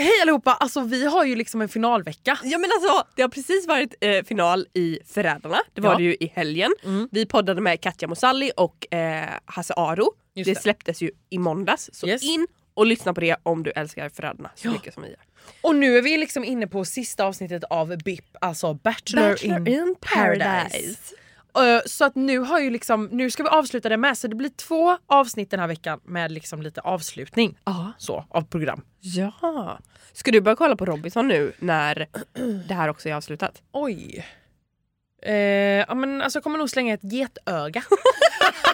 Hej allihopa! Alltså vi har ju liksom en finalvecka. Ja men alltså det har precis varit eh, final i Förrädarna. Det var Ja. det ju i helgen. Mm. Vi poddade med Katja Mosalli och eh, Hasse Aro. Det det. släpptes ju i måndags. Så Yes. in och lyssna på det om du älskar Förrädarna så Ja. mycket som vi gör. Och nu är vi liksom inne på sista avsnittet av BIP, alltså Bachelor, in, Paradise. Eh, Så att nu har ju liksom, nu ska vi avsluta det med så det blir två avsnitt den här veckan med liksom lite avslutning så, av program. ja. Ska du börja kolla på Robinson nu när det här också är avslutat? Oj. Eh, ja men alltså jag kommer nog slänga ett getöga.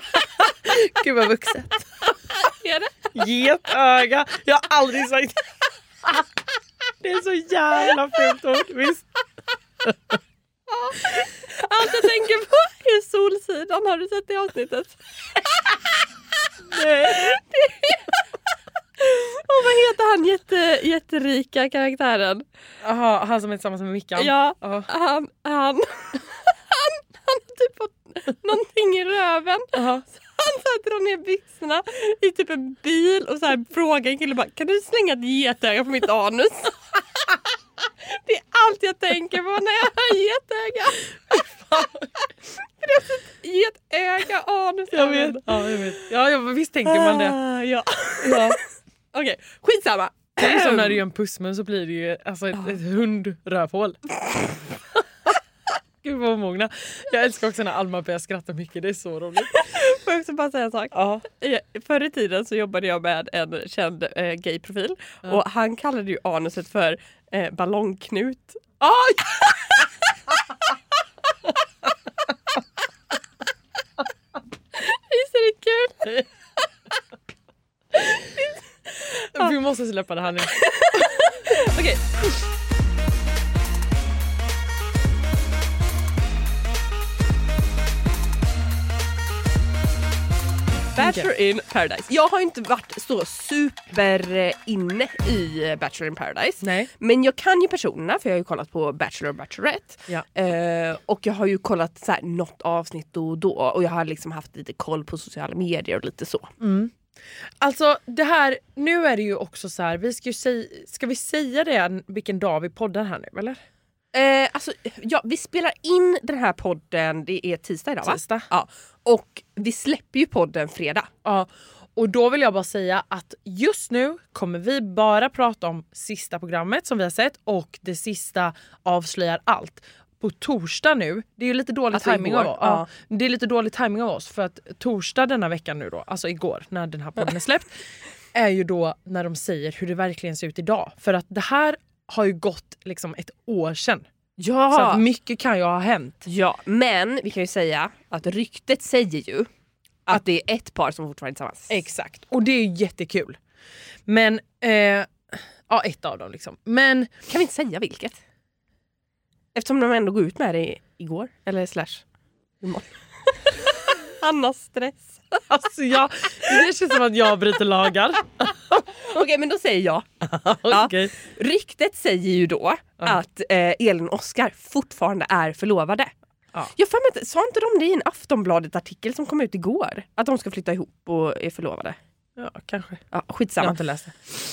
Gud vad vuxet. Är det? Getöga! Jag har aldrig sagt Det är så jävla fult ord, visst? Allt jag tänker på är Solsidan, har du sett det avsnittet? Och vad heter han jätte, jätterika karaktären? Jaha, han som är tillsammans med Mickan? Ja, Ja. han, han, han, han har typ fått någonting i röven. Jaha. Han så här drar ner byxorna i typ en bil och så här frågar en kille bara kan du slänga ett getöga på mitt anus? Det är allt jag tänker på när jag hör getöga. För det är så ett getöga anus. Jag vet. Ja, jag vet. Ja, ja, visst tänker man det. Ah, ja. Ja. Okej, skitsamma. Det är som när du gör en pussmun så blir det ju alltså ett, ett hundrövhål. Gud vad omogna. Jag älskar också när Alma börjar skratta mycket, det är så roligt. Får jag också bara säga en sak? Ja. Förr i tiden så jobbade jag med en känd eh, gayprofil och han kallade ju anuset för eh, ballongknut. Aj! Visst är det kul? Vi måste släppa det här nu. Okej. Bachelor in paradise. Jag har inte varit så super eh, inne i eh, Bachelor in paradise. Nej. Men jag kan ju personerna för jag har ju kollat på Bachelor och Bachelorette. Ja. Eh, och jag har ju kollat så här, något avsnitt då och då och jag har liksom haft lite koll på sociala medier och lite så. Alltså det här, nu är det ju också så här, vi ska, säga, ska vi säga det vilken dag vi poddar här nu eller? Eh, alltså, ja, vi spelar in den här podden, det är tisdag idag va? Tisdag. Ja. Och vi släpper ju podden fredag. Ja, och då vill jag bara säga att just nu kommer vi bara prata om sista programmet som vi har sett och det sista avslöjar allt. På torsdag nu, det är ju lite dålig Alltså timing av oss. Ja, det är lite dålig timing av oss för att torsdag denna veckan nu då, alltså igår när den här podden är släppt, är ju då när de säger hur det verkligen ser ut idag. För att det här har ju gått liksom ett år sedan. Så att mycket kan ju ha hänt. Ja, men vi kan ju säga att ryktet säger ju att, det är ett par som fortfarande är tillsammans. Exakt, och det är ju jättekul. Men, eh, ja ett av dem liksom. Men Kan vi inte säga vilket? Eftersom de ändå går ut med det igår, eller slash imorgon. Annas stress. Alltså jag, det känns som att jag bryter lagar. Okej men då säger jag. Ja. Okej. Ryktet säger ju då att eh, Elin och Oscar fortfarande är förlovade. Ja. Jag för mig, sa inte de det i en Aftonbladet-artikel som kom ut igår? Att de ska flytta ihop och är förlovade. Ja, kanske. Ja, Jag har skitsamma. inte läst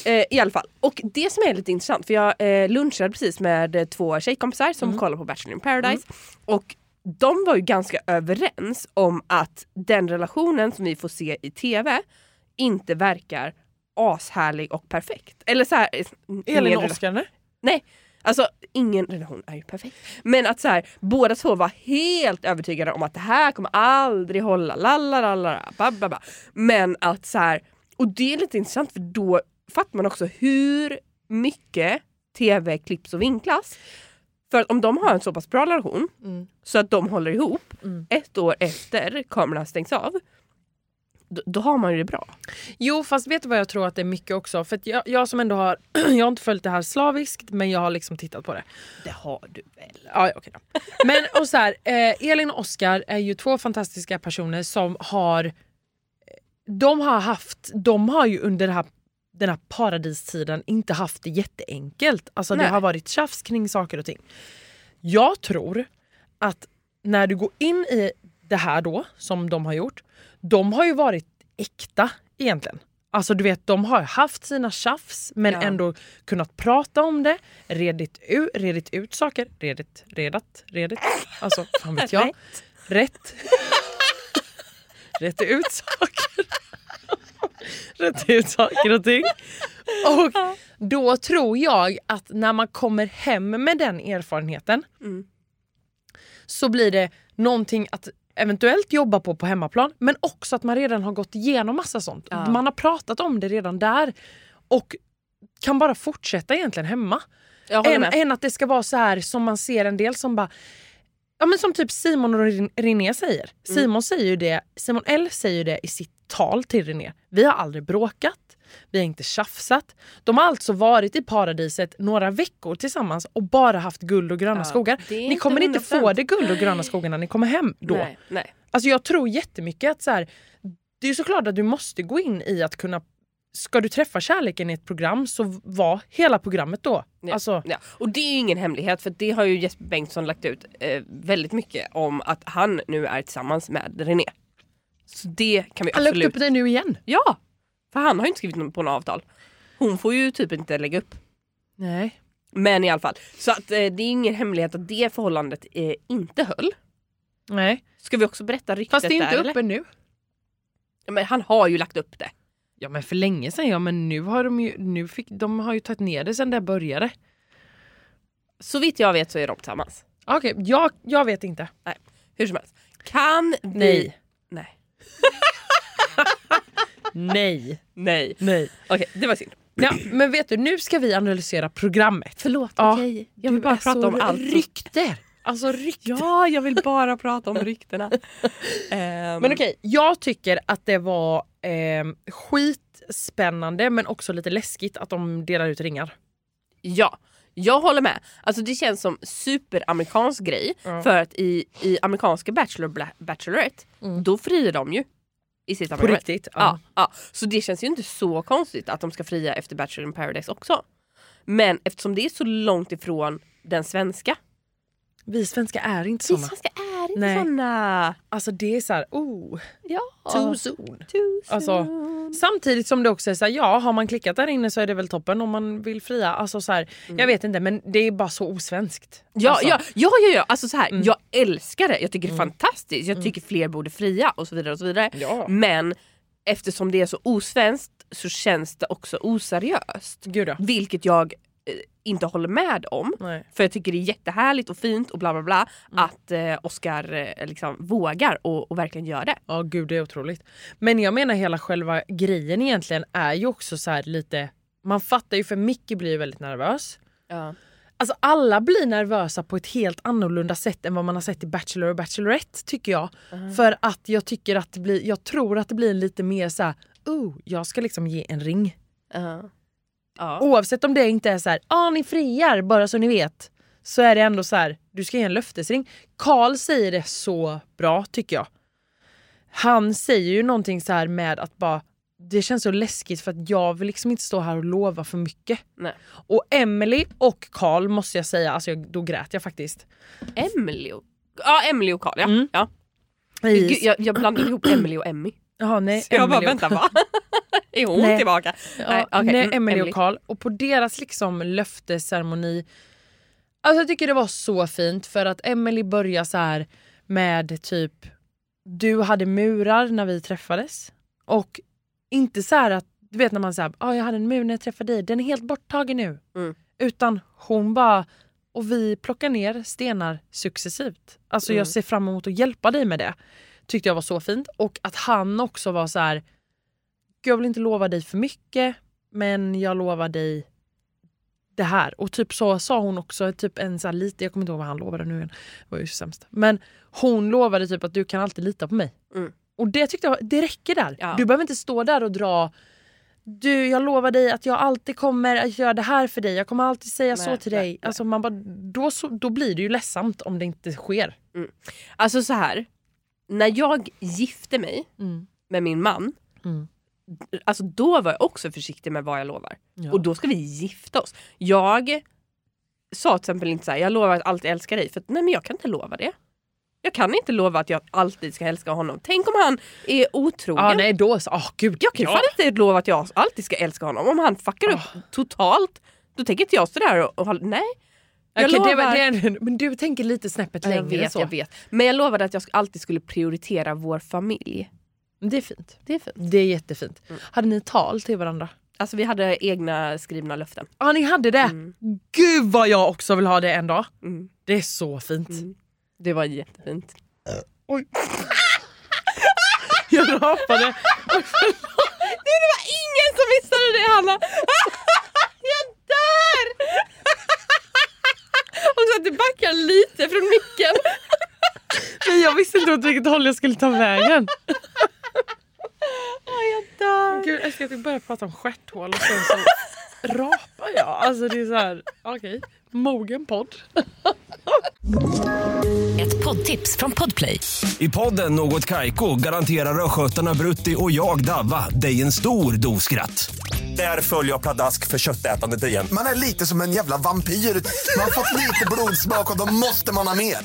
det. Eh, I alla fall. Och det som är lite intressant, för jag eh, lunchade precis med eh, två tjejkompisar som kollar på Bachelor in paradise. Och de var ju ganska överens om att den relationen som vi får se i TV inte verkar ashärlig och perfekt. Eller så här, eh, Elin och Oskar eller? Nej, alltså ingen relation är ju perfekt. Men att så här, båda två var helt övertygade om att det här kommer aldrig hålla, lalalala, bababa. Men att så här, och det är lite intressant för då fattar man också hur mycket tv klipps och vinklas. För att om de har en så pass bra relation Mm. så att de håller ihop Mm. ett år efter kamerorna stängs av, då, då har man ju det bra. Jo fast vet du vad jag tror att det är mycket också? För jag, jag som ändå har, jag har inte följt det här slaviskt men jag har liksom tittat på det. Det har du väl? Ja, ja, okej då. Men och så här, eh, Elin och Oskar är ju två fantastiska personer som har de har haft, de har ju under det här, den här paradistiden inte haft det jätteenkelt. Alltså det har varit tjafs kring saker och ting. Jag tror att när du går in i det här då, som de har gjort, de har ju varit äkta egentligen. Alltså du vet, de har haft sina tjafs men Ja. ändå kunnat prata om det, redit, u, redit ut saker, redit, redat, redit. Alltså fan vet jag. Rätt. Rätt. Rätt ut saker. Rätt ut saker och ting. Och då tror jag att när man kommer hem med den erfarenheten Mm. så blir det någonting att eventuellt jobba på på hemmaplan men också att man redan har gått igenom massa sånt. Ja. Man har pratat om det redan där och kan bara fortsätta egentligen hemma. Än, än att det ska vara så här som man ser en del som bara Ja men som typ Simon och Ren- René säger. Mm. Simon säger ju det, Simon L säger ju det i sitt tal till René. Vi har aldrig bråkat, vi har inte tjafsat. De har alltså varit i paradiset några veckor tillsammans och bara haft guld och gröna Ja, skogar. Ni kommer inte få 100%. det guld och gröna skogar när ni kommer hem då. Nej, nej. Alltså jag tror jättemycket att så här, det är såklart att du måste gå in i att kunna Ska du träffa kärleken i ett program så var hela programmet då. Ja, Alltså, ja. Och det är ingen hemlighet för det har ju Jesper Bengtsson lagt ut eh, väldigt mycket om att han nu är tillsammans med René. Så det kan vi han absolut... upp det nu igen. Ja! För han har ju inte skrivit på något avtal. Hon får ju typ inte lägga upp. Nej. Men i alla fall. Så att, eh, det är ingen hemlighet att det förhållandet eh, inte höll. Nej. Ska vi också berätta ryktet Fast det är inte där, uppe nu. Ja, Men han har ju lagt upp det. Ja men för länge sedan ja men nu har de ju, nu fick, de har ju tagit ner det sen det började. Så vitt jag vet så är de tillsammans. Okej, jag, jag vet inte. Hur som helst. Kan vi... Nej. Nej. Nej. Nej. Nej. Okej, det var synd. Ja, men vet du, nu ska vi analysera programmet. Förlåt, Ja, okej. Jag vill bara prata om allt. Rykter. Alltså rykter. Ja, jag vill bara prata om ryktena. Men okej, jag tycker att det var eh, skitspännande men också lite läskigt att de delar ut ringar. Ja, jag håller med. Alltså det känns som superamerikansk grej. Ja. För att i, i amerikanska Bachelor Bachelorette, Mm. då friar de ju. I sitt På riktigt. Ja. Ja, Så det känns ju inte så konstigt att de ska fria efter Bachelor in Paradise också. Men eftersom det är så långt ifrån den svenska. Vi svenskar är inte Vi såna. svenska är inte Nej. såna. Alltså det är så här, oh, Ja. too soon. Too Alltså, soon. Samtidigt som det också är så här, ja har man klickat där inne så är det väl toppen om man vill fria. Alltså så här, Jag vet inte men det är bara så osvenskt. Ja, alltså, ja, ja, ja, ja. Alltså så här, Mm. jag älskar det. Jag tycker det är fantastiskt. Jag tycker fler borde fria och så vidare. och så vidare. Ja. Men eftersom det är så osvenskt så känns det också oseriöst. Vilket jag eh, inte håller med om. Nej. För jag tycker det är jättehärligt och fint och bla bla bla Mm. att eh, Oscar eh, liksom vågar och, och verkligen gör det. Ja gud det är otroligt. Men jag menar hela själva grejen egentligen är ju också så här lite, man fattar ju för Mickey blir ju väldigt nervös. Ja. Alltså alla blir nervösa på ett helt annorlunda sätt än vad man har sett i Bachelor och Bachelorette tycker jag. För att jag tycker att det blir, jag tror att det blir lite mer så här, oh jag ska liksom ge en ring. Ja. Oavsett om det inte är så här, ah ni friar bara så ni vet. Så är det ändå så här, du ska ge en löftesring. Karl säger det så bra tycker jag. Han säger ju någonting så här med att bara det känns så läskigt för att jag vill liksom inte stå här och lova för mycket. Nej. Och Emily och Karl måste jag säga, alltså jag, då grät jag faktiskt. Emily och, ja, Emily och Karl ja. Mm. ja. Gud, jag, jag blandade ihop Emily och Emmy. Jaha, nej, Så jag bara Emily och- vänta va? är hon Nej. tillbaka? Ja, Nej, nej, okej, mm, Emily och Karl. Och på deras liksom löftesceremoni. Alltså jag tycker det var så fint för att Emily börjar så här med typ du hade murar när vi träffades. Och inte så att du vet när man säger ah, jag hade en mur när jag träffade dig, den är helt borttagen nu. Mm. Utan hon bara och vi plockar ner stenar successivt. Alltså Mm. jag ser fram emot att hjälpa dig med det. Tyckte jag var så fint. Och att han också var så här "Gud, jag vill inte lova dig för mycket men jag lovar dig det här. Och typ så sa hon också, typ en så lite, jag kommer inte ihåg vad han lovade nu igen. Det var ju sämst. Men hon lovade typ att du kan alltid lita på mig. Mm. Och det tyckte jag, det räcker där. Ja. Du behöver inte stå där och dra du, jag lovar dig att jag alltid kommer att göra det här för dig. Jag kommer alltid säga Nej, så till nej, dig. nej. Alltså man bara, då, så, då blir det ju ledsamt om det inte sker. Alltså så här. när jag gifte mig Mm. med min man, Mm. Alltså då var jag också försiktig med vad jag lovar. Ja. Och då ska vi gifta oss. Jag sa till exempel inte så här, jag lovar att alltid älska dig, för att, nej men jag kan inte lova det. Jag kan inte lova att jag alltid ska älska honom. Tänk om han är otrogen. Ja nej då oh, gud. Jag kan ja. fan inte lova att jag alltid ska älska honom. Om han fuckar upp totalt, då tänker inte jag stå där och, och nej. Jag det, lovar. var- det, är- men du tänker lite snäppet längre jag vet, så. jag vet. Men jag lovade att jag alltid skulle prioritera vår familj. Det är fint. Det är fint. Det är jättefint. Mm. Hade ni tal till varandra? Alltså vi hade egna skrivna löften. Ja ni hade det? Gud vad jag också vill ha det en dag. Mm. Det är så fint. Det var jättefint. Oj. jag rapade. Det var ingen som missade det Hanna! jag dör! Och så att du backar lite från micken. Men jag visste inte åt vilket håll jag skulle ta vägen. Åh, jag dör. Gud, jag ska typ börja prata om stjärthål och sen så rapar jag. Alltså det är så här, okej. Mogen podd. Ett poddtips från Podplay. I podden Något Kaiko garanterar östgötarna Brutti och jag, Davva, dig en stor dos skratt. Där följer jag pladask för köttätandet igen. Man är lite som en jävla vampyr. Man har fått lite blodsmak och då måste man ha mer.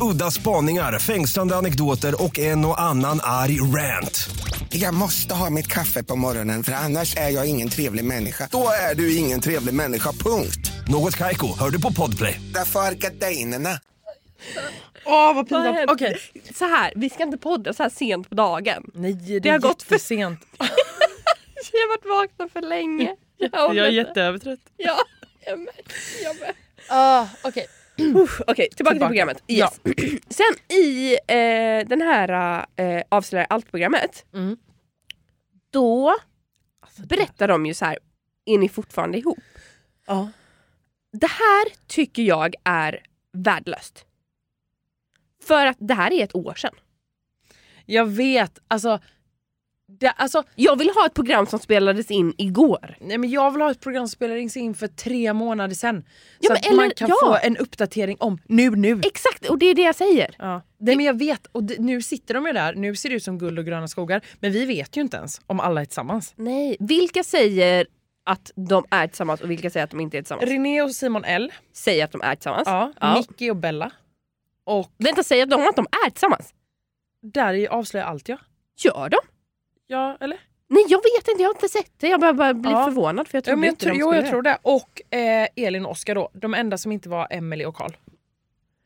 Udda spaningar, fängslande anekdoter och en och annan arg rant. Jag måste ha mitt kaffe på morgonen för annars är jag ingen trevlig människa. Då är du ingen trevlig människa, punkt. Något Kaiko, hör du på Podplay. Därför är gardinerna. Åh vad Vad pinsamt. Okej. Så här, vi ska inte podda så här sent på dagen. Nej det, Det är har gått för- sent. Vi har varit vakna för länge. Jag, Jag är jätteövertrött. Ja, jag med. Jag med. Ah, Okej. Uff, Okej, tillbaka, till Tillbaka. programmet. Yes. Sen i eh, den här eh, Avslöjar allt-programmet, Mm. då berättar de ju så här, är ni fortfarande ihop? Ja. Det här tycker jag är värdelöst. För att det här är ett år sedan. Jag vet, alltså, det, alltså Jag vill ha ett program som spelades in igår. nej, men jag vill ha ett program som spelades in för tre månader sedan. Ja, så men att eller- man kan ja. få en uppdatering om nu nu. Exakt, och det är det jag säger. Ja. Nej, men jag vet, och det, nu sitter de ju där, nu ser det ut som guld och gröna skogar. Men vi vet ju inte ens om alla är tillsammans. Nej. Vilka säger att de är tillsammans och vilka säger att de inte är tillsammans? René och Simon L. Säger att de är tillsammans. Ja, Ja. Nicky och Bella. Och Vänta, säger de att de är tillsammans? där är avslöjar allt ja. Gör de? Ja, eller? Nej jag vet inte, jag har inte sett det. Jag bara, bara blir Ja. förvånad för jag Ja, trodde men jag, inte tror, de jo, jag tror det. Och eh, Elin och Oskar då. De enda som inte var Emily och Karl.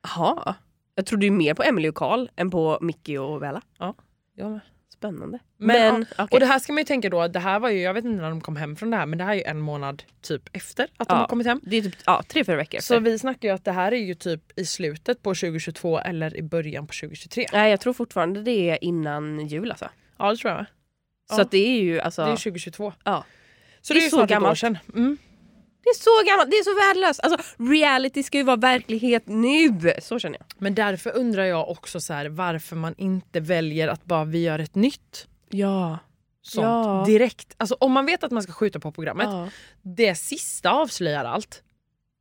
Jaha. Jag trodde ju mer på Emily och Karl än på Mickey och Bella. Ja, jag med. Spännande. Men, Men, ja, okej. Och det här ska man ju tänka då, det här var ju, jag vet inte när de kom hem från det här men det här är ju en månad typ efter att de Ja. har kommit hem. det är typ ja, tre, fyra veckor Så efter. vi snackar ju att det här är ju typ i slutet på 2022 eller i början på 2023. Nej jag tror fortfarande det är innan jul alltså. Ja det tror jag. Så att det är ju alltså... Det är 2022. ja. Så Det det, är är så gammalt. sedan. Mm. Det är så gammalt, det är så värdelöst. Alltså reality ska ju vara verklighet nu. Så känner jag. Men därför undrar jag också så här, varför man inte väljer att bara vi gör ett nytt Ja. sånt Ja. direkt. Alltså om man vet att man ska skjuta på programmet, ja. det sista avslöjar allt.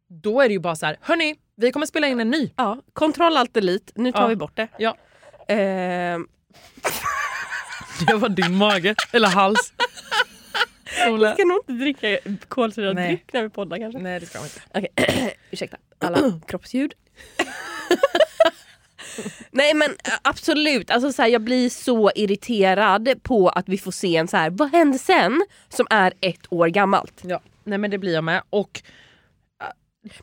Då är det ju bara så här, hörni, vi kommer spela in en ny. ja. Kontroll alt delete, nu tar Ja. vi bort det. Ja. Ehm, Det var din mage, eller hals. vi ska nog inte dricka kolsyrad dryck när vi poddar kanske. Nej det ska man inte. Okej, ursäkta alla kroppsljud. Nej men absolut, alltså, så här, jag blir så irriterad på att vi får se en så här, vad hände sen? Som är ett år gammalt. Ja. Nej men det blir jag med. Och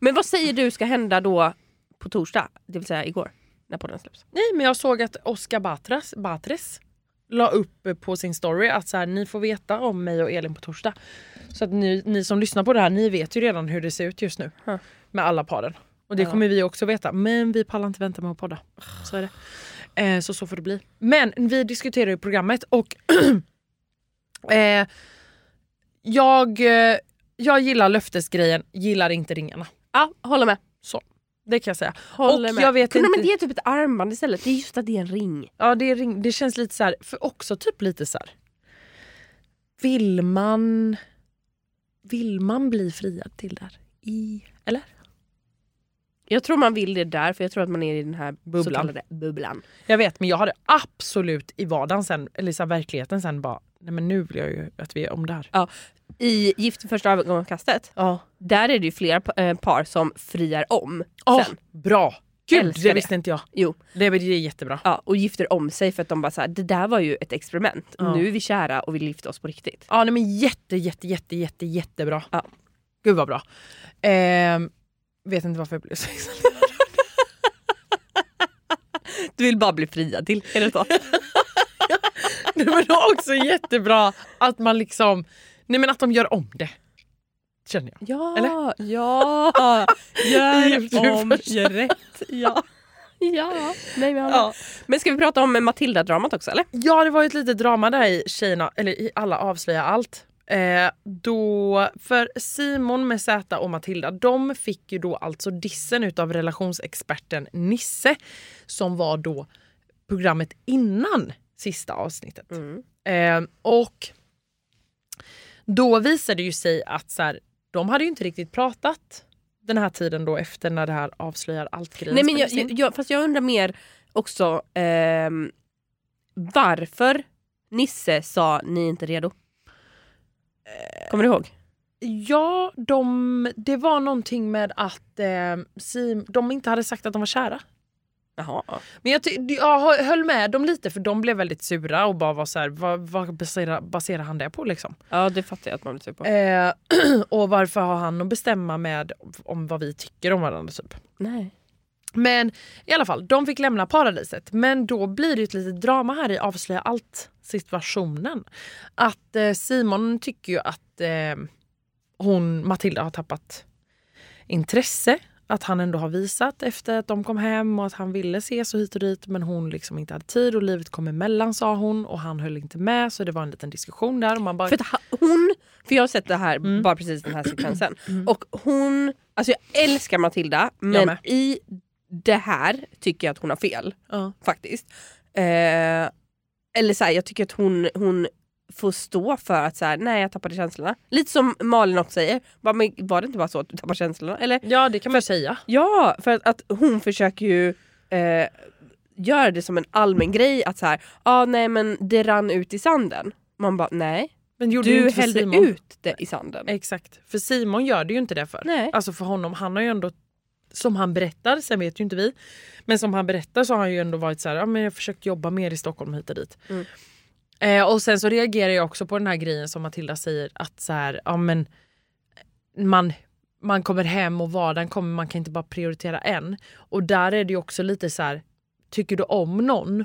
Men vad säger du ska hända då på torsdag? Det vill säga igår, när podden släpps. nej men jag såg att Oscar Batres, Batres la upp på sin story att så här, ni får veta om mig och Elin på torsdag. Så att ni, ni som lyssnar på det här, ni vet ju redan hur det ser ut just nu. Ja. Med alla paren. Och det Ja. kommer vi också veta. Men vi pallar inte vänta med att podda. Så är det. Eh, så så får det bli. Men vi diskuterar ju programmet och eh, jag, eh, jag gillar löftesgrejen, gillar inte ringarna. Ja, håller med. Det kan jag säga. Håller och med. jag vet Kunde inte... man ge typ ett armband istället? Det är just att det är en ring. Ja det, är ring, det känns lite så här, för också typ lite så här. Vill man... Vill man bli friad till där? I, eller? Jag tror man vill det där för jag tror att man är i den här Bubblan. bubblan. Jag vet men jag hade absolut i vardagen sen, eller så här, verkligheten sen bara, nej men nu vill jag ju att vi är om där. I Gift vid första ögonkastet, Ja. där är det ju flera eh, par som friar om Oh, sen. bra! Gud, älskar det visste inte jag. Jo. Det, är jättebra. Ja, och gifter om sig för att de bara såhär, det där var ju ett experiment. Ja. Nu är vi kära och vill gifta oss på riktigt. Ja, nej, men jätte, jätte, jätte, jätte, jättebra. Ja. Gud vad bra. Ehm, vet inte varför jag blev så. Du vill bara bli friad till, är det så? Nej, men det var också jättebra att man liksom, nej men att de gör om det. Känner jag. Ja, Eller? ja, gör om, gör rätt. Ja. Ja. Nej, men, Ja. men ska vi prata om Matilda-dramat också eller? Ja, det var ju ett litet drama där i tjejerna, eller i alla avslöjar allt. Eh, då, för Simon med Z och Matilda, de fick ju då alltså dissen utav relationsexperten Nisse som var då programmet innan sista avsnittet. Eh, och då visade det ju sig att så här, de hade ju inte riktigt pratat den här tiden då efter när det här avslöjar allt-grejen Nej, men jag, in. jag, fast jag undrar mer också ehm, varför Nisse sa ni är inte redo. Kommer du ihåg? Ja, de, det var någonting med att eh, Sim, de inte hade sagt att de var kära. Jaha. Men jag, jag höll med dem lite för de blev väldigt sura och bara var så här, vad, vad baserar, baserar han det på liksom? Ja det fattar jag att man blir sur på. Eh, och varför har han att bestämma med om vad vi tycker om varandra typ? Nej. Men i alla fall, de fick lämna paradiset. Men då blir det ett litet drama här i Avslöja allt situationen. Att eh, Simon tycker ju att eh, hon, Matilda har tappat intresse. Att han ändå har visat efter att de kom hem och att han ville ses och hit och dit men hon liksom inte hade tid och livet kom emellan sa hon och han höll inte med så det var en liten diskussion där. Och man bara, För hon, för jag har sett det här, bara precis den här sekvensen. Och hon, alltså jag älskar Matilda men i det här tycker jag att hon har fel. ja. Faktiskt. Eh, eller så här, jag tycker att hon, hon får stå för att så här, nej jag tappade känslorna. Lite som Malin också säger, bara, men var det inte bara så att du tappade känslorna? Eller, ja det kan man ju säga. ja, för att, att hon försöker ju eh, göra det som en allmän grej att så här, ah, nej men det rann ut i sanden. Man bara nej, Men gjorde du för hällde Simon. ut det i sanden. Exakt, för Simon gör det ju inte det för. Nej. Alltså för honom, han har ju ändå, som han berättar, sen vet ju inte vi, men som han berättar så har han ju ändå varit så här, ja men jag försökt jobba mer i Stockholm hit och dit. Mm. Eh, och sen så reagerar jag också på den här grejen som Matilda säger att så här, ja men man, man kommer hem och vardagen kommer, man kan inte bara prioritera en. Och där är det ju också lite så här, tycker du om någon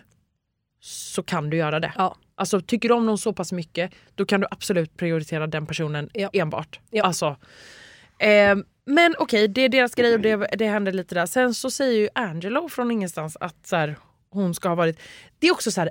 så kan du göra det. Ja. Alltså tycker du om någon så pass mycket då kan du absolut prioritera den personen Ja. enbart. Ja. Alltså, eh, men okej, det är deras grej och det, det händer lite där. Sen så säger ju Angelo från ingenstans att så här, hon ska ha varit... Det är också så här,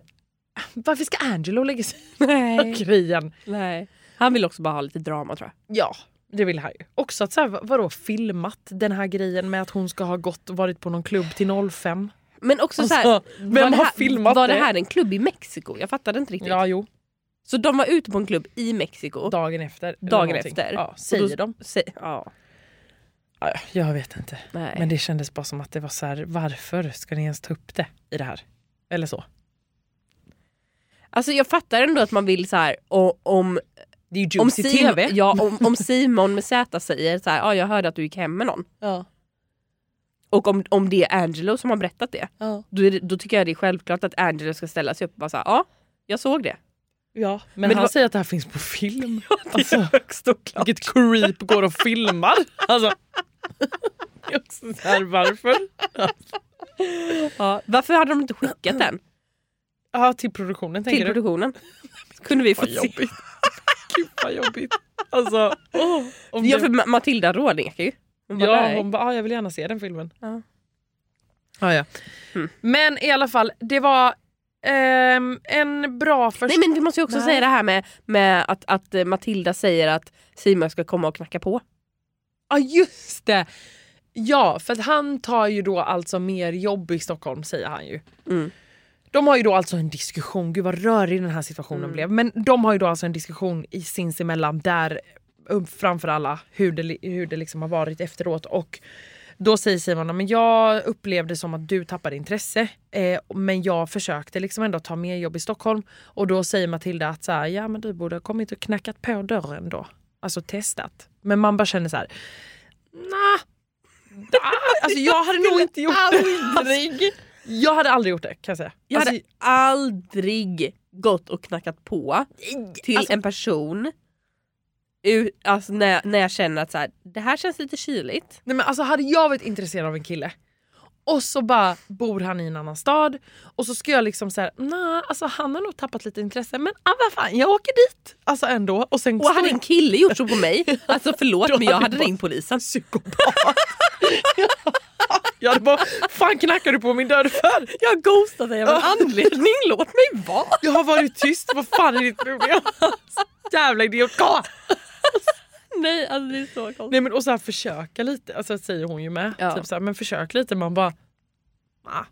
varför ska Angelo lägga sig i Nej. grejen? nej. Han vill också bara ha lite drama tror jag. Ja, det vill han ju. Också att så här, vad- vadå filmat den här grejen med att hon ska ha gått och varit på någon klubb till 05? Men också så här, Alltså, vem var, det har här, filmat var det här en klubb i Mexiko? Jag fattade inte riktigt. Ja, jo. Så de var ute på en klubb i Mexiko Dagen efter. dagen efter. Ja, säger då- de. Sä- ja. Ja, jag vet inte. Nej. Men det kändes bara som att det var så här, varför ska ni ens ta upp det i det här? Eller så. Alltså jag fattar ändå att man vill så här, och, om, Det är ju om, Simon, TV. ja, om, om Simon med Z säger så här, ah, jag hörde att du gick hem med någon. Ja. Och om, om det är Angelo som har berättat det, Ja. då, är det, då tycker jag det är självklart att Angelo ska ställa sig upp och bara säga ja, jag såg det. ja. Men, Men det han var- säger att det här finns på film. alltså, högst oklart. vilket creep går och filmar. Alltså. Det är också så här, varför? Ja. Varför hade de inte skickat den Ja, till produktionen tänker till du? produktionen? Kunde vi få se. jobbigt. Gud vad jobbigt. Alltså, om Ja det- för Ma- Matilda rådnekar ju. Hon bara, Ja, nej. hon bara, ah, jag vill gärna se den filmen. Ja. Ah, ja. Mm. Men i alla fall, det var ehm, en bra första... Nej men vi måste ju också Nej. säga det här med, med att, att eh, Matilda säger att Simon ska komma och knacka på. Ja just det! Ja, för att han tar ju då alltså mer jobb i Stockholm säger han ju. Mm. De har ju då alltså en diskussion, gud vad rörig den här situationen Mm. blev. Men de har ju då alltså en diskussion i sinsemellan där um, framför alla hur det, hur det liksom har varit efteråt. Och då säger Simon men jag upplevde som att du tappade intresse eh, men jag försökte liksom ändå ta mer jobb i Stockholm. Och då säger Matilda att så här, ja men du borde ha kommit och knackat på dörren då. Alltså testat. Men man bara känner så här, nah, Alltså jag hade nog inte gjort det. Jag hade aldrig gjort det kan jag säga. Jag Alltså, hade aldrig gått och knackat på till alltså- en person alltså när, när jag känner att så här, det här känns lite kyligt. Nej men alltså hade jag varit intresserad av en kille och så bara bor han i en annan stad och så ska jag liksom säga nej alltså han har nog tappat lite intresse men ah, vad fan jag åker dit. Alltså ändå. Och sen Och hade en kille gjort så på mig, alltså förlåt men jag hade ringt polisen. psykopat. jag hade bara, fan knackar du på min dörr för? Jag har ghostat dig av en anledning, låt mig vara. Jag har varit tyst, vad fan är ditt problem? Jävla idiot, gå! Nej alltså det är så konstigt. Nej men och så här försöka lite, alltså säger hon ju med. Ja. Typ så här, men försök lite, man bara ah.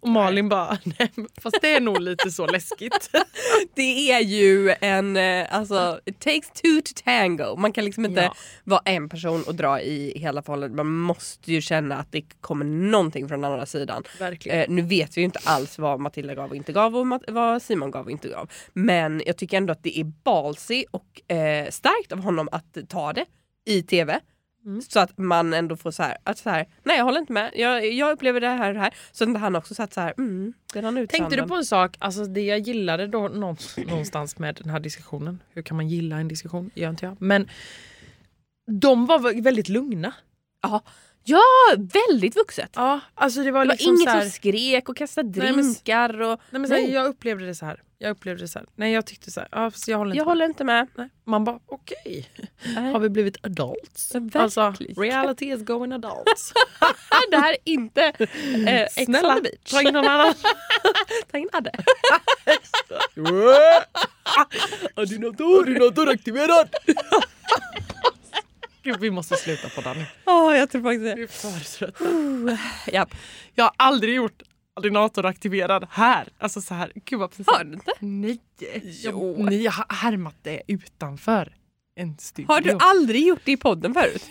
Och Malin bara, nej fast det är nog lite så läskigt. Det är ju en, eh, alltså it takes two to tango. Man kan liksom inte Ja. vara en person och dra i hela förhållandet. Man måste ju känna att det kommer någonting från andra sidan. Eh, nu vet vi ju inte alls vad Matilda gav och inte gav och Mat- vad Simon gav och inte gav. Men jag tycker ändå att det är ballsy och eh, starkt av honom att ta det i TV. Mm. Så att man ändå får så här, att så här, nej jag håller inte med, jag, jag upplever det här och det här. Så att han också satt så här, mm, redan Tänkte utsanden. du på en sak, alltså det jag gillade då någonstans, med den här diskussionen, hur kan man gilla en diskussion? gör inte jag. Men de var vä- väldigt lugna. Ja, ja väldigt vuxet. Ja, alltså det var, Det var liksom inget så här, som skrek och kastade Nej, men- drinkar och... nej, men så här, Nej. Jag upplevde det så här. Jag upplevde det så här. Nej jag tyckte så här, ja, fast jag håller inte Jag med. håller inte med. Nej. Man bara okej, Nej. har vi blivit adults? Ja, Alltså reality is going adults. det här är inte eh, Ex on Snälla, the beach. ta in någon annan. Ta in Adde. Har du något ord? Har du något ord aktiverat? Gud, vi måste sluta på den. Åh, jag tror faktiskt Vi det. är för trötta. Japp. Jag har aldrig gjort ordinator aktiverad här. Alltså så här. Gud vad pinsamt. Har du inte? Nej. Jo. Jag, ni har härmat det utanför en studio. Har du aldrig gjort det i podden förut?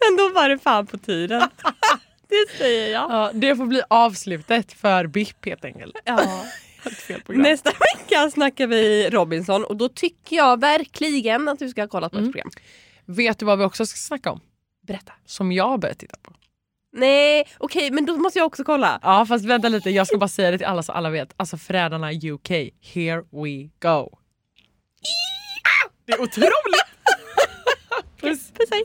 Men då var det fan på tiden. Det säger jag. Ja, det får bli avslutet för BIP helt enkelt. Ja. Nästa vecka snackar vi Robinson och då tycker jag verkligen att du ska ha kollat på ett Mm. program. Vet du vad vi också ska snacka om? Berätta. Som jag har börjat titta på. Nej, okej men då måste jag också kolla. Ja fast vänta lite, jag ska bara säga det till alla så alla vet. Alltså Förrädarna UK, here we go. Det är otroligt! Puss. Puss hej.